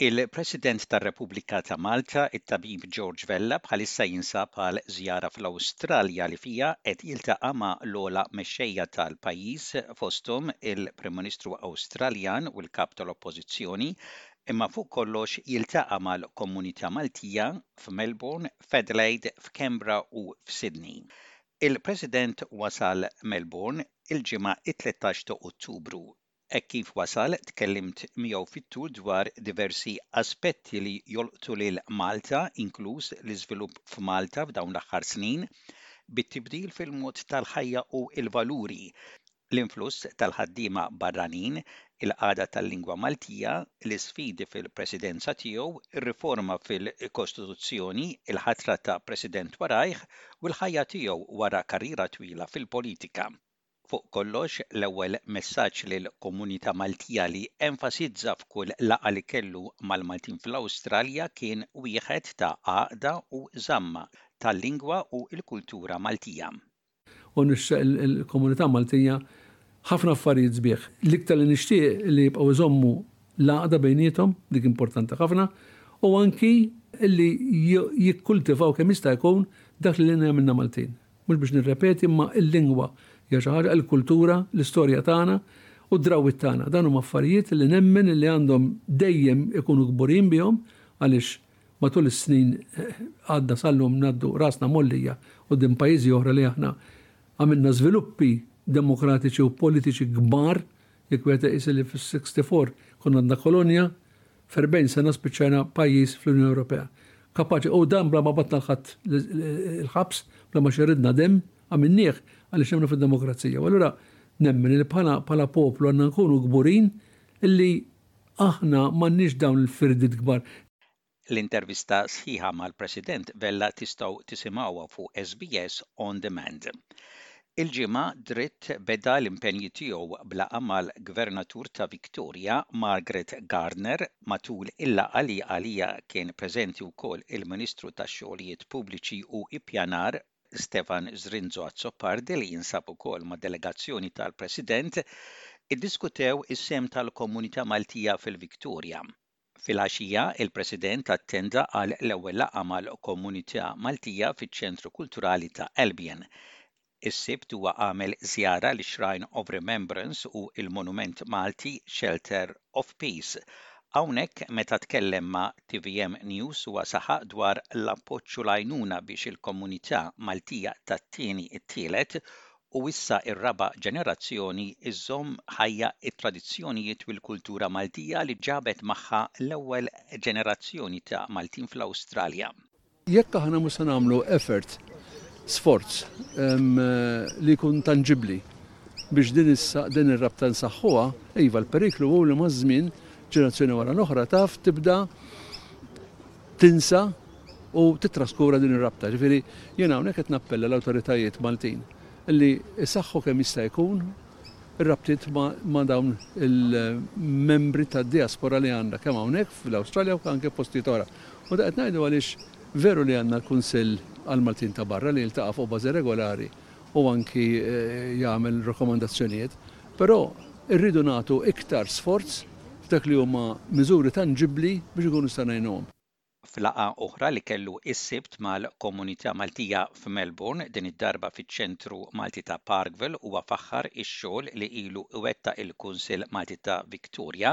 Il-President tar-Repubblika ta' Malta, it-Tabib George Vella bħalissa jinsab għal żjara fl-Awstralja li fiha qed jiltaqa' ma' l-ogħla mexxejja tal-pajjiż fosthom il-Prim Ministru Awstraljan u l-Kap tal-Oppożizzjoni imma fuq kollox jiltaqa' mal-komunità Maltija f'Melbourne f'Adelaide, f'Canberra u f'Sydney. Il-President wasal Melbourne il-Ġimgħa t-tlettax ta' Ottubru. Hekk kif wasal tkellimt miegħu fit-tul dwar diversi aspetti li jolqtu lil Malta inkluż l-iżvilupp f'Malta f'dawn l-aħħar snin bit-tibdil fil-mod tal-ħajja u l-valuri l-influss tal-ħaddiema barranin, il-qagħda tal-lingwa Maltija, l-isfidi fil-Presidenza tiegħu, ir-riforma fil-Kostituzzjoni, il-ħatra ta' President warajh, u l-ħajja tiegħu wara karriera twila fil-politika. Fuq kollox, l-ewwel messaġġ lill-komunità Maltija li enfasizza f'kull laqgħa li kellu mal-Maltin fl-Awstralja kien wieħed ta' għaqda u żamma tal-lingwa u l-kultura Maltija. u nixtieq il-komunità Maltija ħafna affarijiet sbieħ. L-iktar li nixtieq li jibqgħu jżommu l-għaqda bejniethom, dik importanti ħafna, u anki li jikkultivaw kemm jista' jkun dak li lilna jagħmilna Maltin. Mhux biex nirrepeti imma l-lingwa hija xi ħaġa, il-kultura, l-istorja tagħna u d-drawwiet tagħna. Dawn huma affarijiet li nemmen li għandhom dejjem ikunu kburin bihom għaliex Matul is-snin għadda sal-lum ngħaddu rasna mgħollija quddiem pajjiżi oħra li aħna għamilna żviluppi demokratiċi u politiċi kbar, jekk wieħed iqis li fis-64 konna għadna kolonja, f'erbgħin sena spiċċajna pajjiż fl-Unjoni Ewropea. Kapaċi u dan bla ma bagħatna l-ħadd il-ħabs, bla ma xerridna demm, għamilnieh għaliex nemmnu fid-demokrazija. U allura nemmen li bħala poplu għandna nkunu kburin illi Aħna m'għandniex dawn il-firdiet kbar. L-intervista sħiħa mal-President Vella tistgħu tisimgħuha fuq SBS On Demand. Il-Ġimgħa dritt beda l-impenji tiegħu b'laqgħa mal-Gvernatur ta' Victoria, Margaret Gardner, matul il-laqgħa li għaliha kien preżenti wkoll il-Ministru tax-Xogħlijiet Pubbliċi u Ippjanar, Stefan Zrinzo Azzopardi li jinsab ukoll mad-delegazzjoni tal-President iddiskutew is-sehem tal-komunità Maltija fil-Victoria. Filgħaxija, il-President attenda għal l-ewwel laqgħa mal-komunità Maltija fiċ-Ċentru Kulturali ta' Albion. Is-Sibt huwa għamel żjara lix-Shrine of Remembrance u l-Monument Malti Shelter of Peace. Hawnhekk meta tkellem ma' tvm News huwa saħaq dwar l-appoġġ u l-għajnuna biex il-komunità Maltija tat-tieni, tielet u issa r-raba' ġenerazzjoni żżomm ħajja t-tradizzjonijiet u l-kultura Maltija li ġabet magħha l-ewwel ġenerazzjoni ta' Maltin fl-Awstralja. Jekk aħna mhux se nagħmlu effort, sforz, li jkun tanġibbli biex din is-sa, din ir-rabta nsaħħuha, iva, l-periklu hu li maż-żmien, ġenerazzjoni wara l-oħra taf tibda tinsa u tittraskura din ir-rabta. Ġifieri, jiena hawnhekk qed nappella l-awtoritajiet Maltin li jsaħħu kemm jista' jkun ir-rabtiet ma' dawn il-membri tad-diaspora li għandna kemm hawnhekk fl-Awstralja u anke postijiet oħra. U dan qed ngħidu għaliex veru li għandna l-Kunsill għall-Maltin ta' Barra li jiltaqa' fuq bażi regolari u anki jagħmel rakkomandazzjonijiet, però rridu nagħtu iktar sforz f'dak li huma miżuri tanġibbli biex inkunu nistgħu ngħinuhom. F'laqgħa oħra li kellu s-Sibt mal-komunità Maltija f'Melbourne, din id-darba fiċ-Ċentru Malti ta' Parkville, huwa faħħar ix-xogħol li ilu iwettaq il-Kunsill Malti ta' Victoria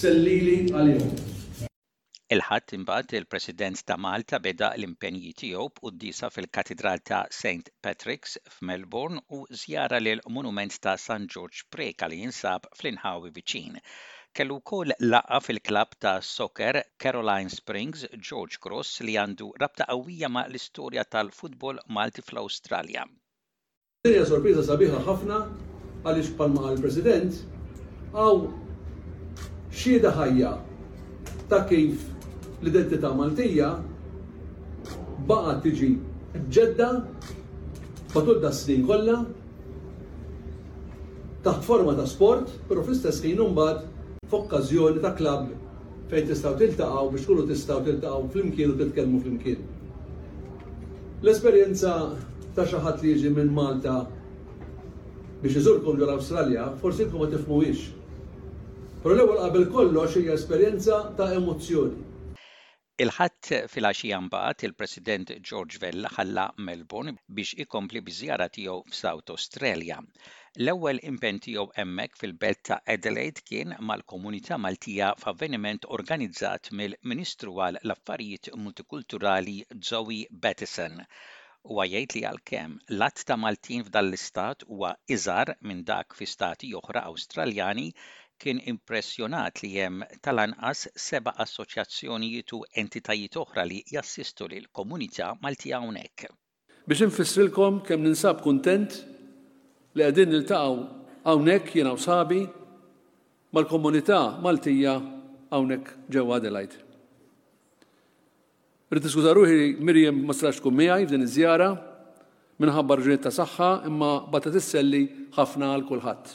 Sellili għalihom. Il-Ħadd imbagħad il-President ta' Malta beda l-impenji tiegħu b'quddiesa fil-Katidral ta' Saint Patrick's f'Melbourne u żjara lill-Monument ta' San Ġorġ Preca li jinsab fl-inħawi viċin. Kellu wkoll laqgħa fil-klabb ta' soccer Caroline Springs George Cross li għandu rabta qawwija ma' l-istorja tal-futbol Malti fl-Awstralja. Din hija sorpriża sabiħa ħafna għaliex bħalma qal il-President, hawn xhieda ħajja ta' kif l-identità Maltija baqgħet tiġi mġedda matul das-snin kollha taħt forma ta' sport, però fl-istess ħin imbagħad f'okkażjoni ta' klabb Fejn tistgħu tiltaqgħu biex tkunu tistgħu tiltaqgħu flimkien u titkellmu flimkien. L-esperjenza ta' xi ħadd li jiġi minn Malta biex iżurkom ġo l-Awstralja forsi intkom ma tifhmuhiex. Però l-ewwel qabel kollox hija esperjenza ta' emozzjoni. Il-Ħadd filgħaxija mbagħad il-President George Vella ħalla Melbourne biex ikompli biż-żjara tiegħu f'South Australia. L-ewwel impenn tiegħu hemmhekk fil-belt ta' Adelaide kien mal-komunità Maltija f'avveniment organizzat mill-Ministru għal l-Affarijiet Multikulturali Zoe Bateson. Huwa jgħid li għalkemm l-għadd ta' Maltin f'dan l-istat huwa iżgħar minn dak fi stati oħra Awstraljani, kien impressjonat li hemm tal-anqas seba' assoċjazzjonijiet u entitajiet oħra li jassistu lill-komunità Maltija hawnhekk. Biex infissrilkom kemm ninsab kuntent li qegħdin niltaqgħu hawnhekk jiena u sħabi mal-komunità Maltija hawnhekk ġewwa Adelaide. Rrid niskuża ruħi li Miriam ma setax tkun miegħi f'din iż-żjara minħabba raġunijiet ta' saħħa imma bagħtet isselli ħafna għal kulħadd.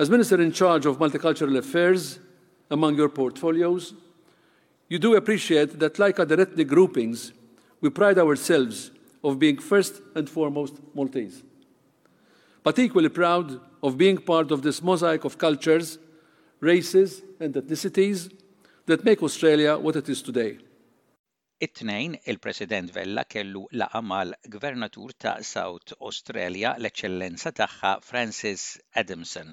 As Minister in charge of Multicultural Affairs, among your portfolios, you do appreciate that, like other ethnic groupings, we pride ourselves of being first and foremost Maltese, but equally proud of being part of this mosaic of cultures, races, and ethnicities that make Australia what it is today. It-Tnejn, il-President Vella kellu laqgħa mal-Gvernatur ta' South Australia, l-Eċċellenza Tagħha Frances Adamson.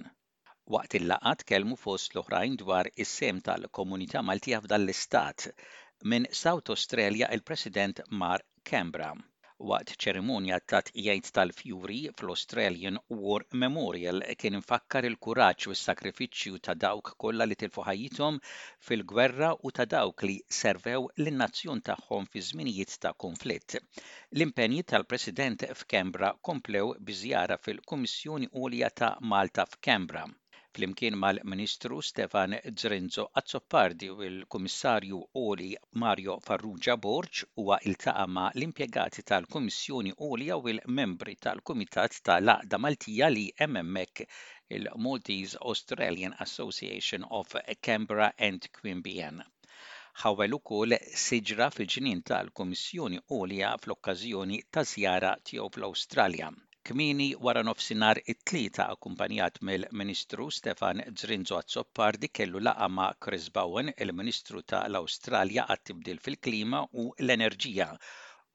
Waqt il-laqgħa tkellmu fost l-oħrajn dwar is-sehem tal-komunità Maltija f'dan l-istat. Minn South Australia il-President mar Canberra. Waqt ċerimonja ta' tqiegħid tal-fjuri fl-Australian War Memorial kien imfakkar il-kuraġġ u s-sagrifiċċju ta' dawk kollha li tilfu ħajjithom fil-gwerra u ta' dawk li servew lin-nazzjon tagħhom fi żminijiet ta' kunflitt. L-impenji tal-President f'Canberra komplew bi żjara fil-Kummissjoni Għolja ta' Malta f'Canberra. flimkien mal-Ministru Stefan Zrinzo Azzopardi u l-Kummissarju Għoli Mario Farrugia Borg, huwa ltaqa' ma' l-impjegati tal-Kummissjoni Għolja u l-membri tal-Kumitat ta' l-Għaqda Maltija li hemm hemmhekk, il-Maltese Australian Association of Canberra and Queanbeyan. Ħawwel ukoll siġra fil-ġnien tal-Kummissjoni Għolja fl-okkażjoni ta' żjara tiegħu fl-Awstralja. Kmieni waranofsinhar it-Tlieta akkumpanjat mill-Ministru Stefan Zrinzo Azzopardi kellu laqgħa ma' Chris Bowen, il-Ministru ta' l-Awstralja għat-Tibdil fil-Klima u l-Enerġija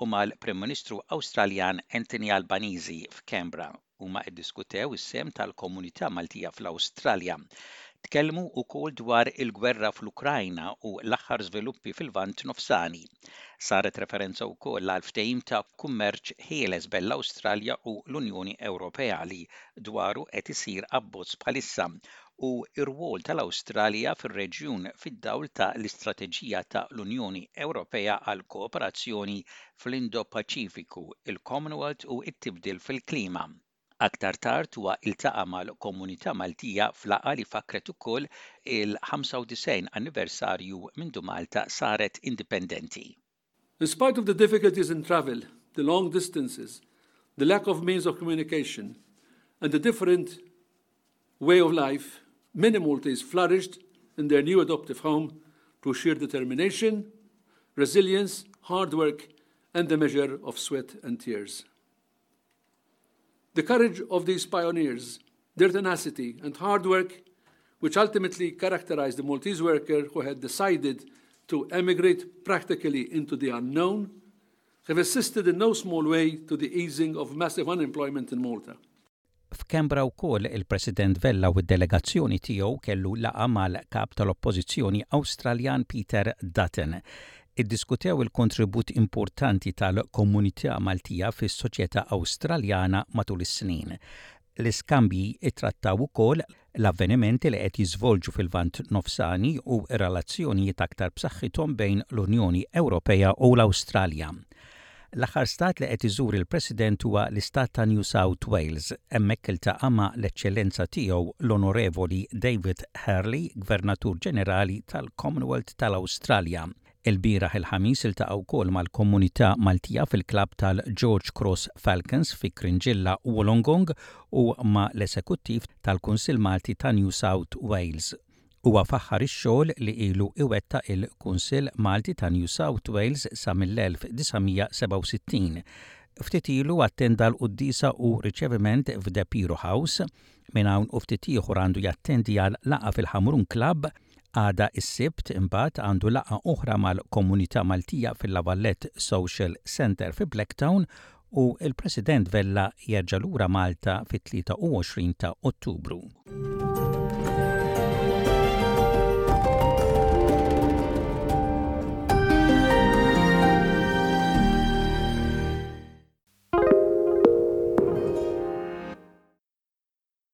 u mal-Prim Ministru Awstraljan Anthony Albanese f'Canberra. Huma iddiskutew is-sehem tal-komunità Maltija fl-Awstralja. Tkellmu wkoll dwar il-gwerra fl-Ukrajna u l-aħħar żviluppi fil-Lvant Nofsani. Saret referenza wkoll għal ftehim ta' kummerċ ħieles bejn l-Awstralja u l-Unjoni Ewropea li dwaru qed isir abbozz bħalissa u r-rwol tal-Awstralja fir-reġjun fid-dawl ta' l-Istrateġija ta' l-Unjoni Ewropea għall-Kooperazzjoni fl-Indo-Paċifiku, il-Commonwealth u t-Tibdil fil-Klima. Aktar tard huwa ltaqa' mal-komunità Maltija f'laqgħa li fakkret ukoll il-95 anniversarju mindu Malta saret indipendenti. In spite of the difficulties in travel, the long distances, the lack of means of communication, and the different way of life, many Maltese flourished in their new adoptive home through sheer determination, resilience, hard work, and the measure of sweat and tears. The courage of these pioneers, their tenacity and hard work, which ultimately characterized the Maltese worker who had decided to emigrate practically into the unknown, have assisted in no small way to the easing of massive unemployment in Malta. F'Kembra wkoll il-President Vella u d-delegazzjoni tiegħu kellu laqgħa mal-Kap tal-Oppożizzjoni Awstraljan Peter Dutton. Iddiskutew il-kontribut importanti tal-komunità Maltija fis-soċjetà Awstraljana matul is-snin. L-iskambji ttrattaw ukoll l-avvenimenti li qed jiżvolġu fil-Lvant Nofsani u r-relazzjonijiet aktar b'saħħithom bejn l-Unjoni Ewropea u l-Awstralja. L-aħħar stat li qed iżur il-President huwa l-istat ta' New South Wales. Hemmhekk iltaqa' ma' l-Eċċellenza Tiegħu l-Onorevoli David Hurley, Gvernatur Ġenerali tal-Commonwealth tal-Awstralja, Ilbieraħ il-Ħamis iltaqa' wkoll mal-komunità Maltija fil-klabb tal-George Cross Falcons fi Krinġilla Wollongong u ma' l-esekuttiv tal-Kunsill Malti ta' New South Wales. Huwa faħħar ix-xogħol li ilu iwettaq il-Kunsill Malti ta' New South Wales sa mill-1967. Ftit ilu attenda l-quddiesa u riċeviment f'De Piro House. Minn hawn u ftit ieħor għandu jattendi għal laqgħa fil-Ħamrun Club. Għada s-Sibt, imbagħad, għandu laqgħa oħra mal-komunità Maltija fil-La Vallette Social Centre fi Blacktown u l-President Vella jerġa' lura Malta fit-23 ta' Ottubru.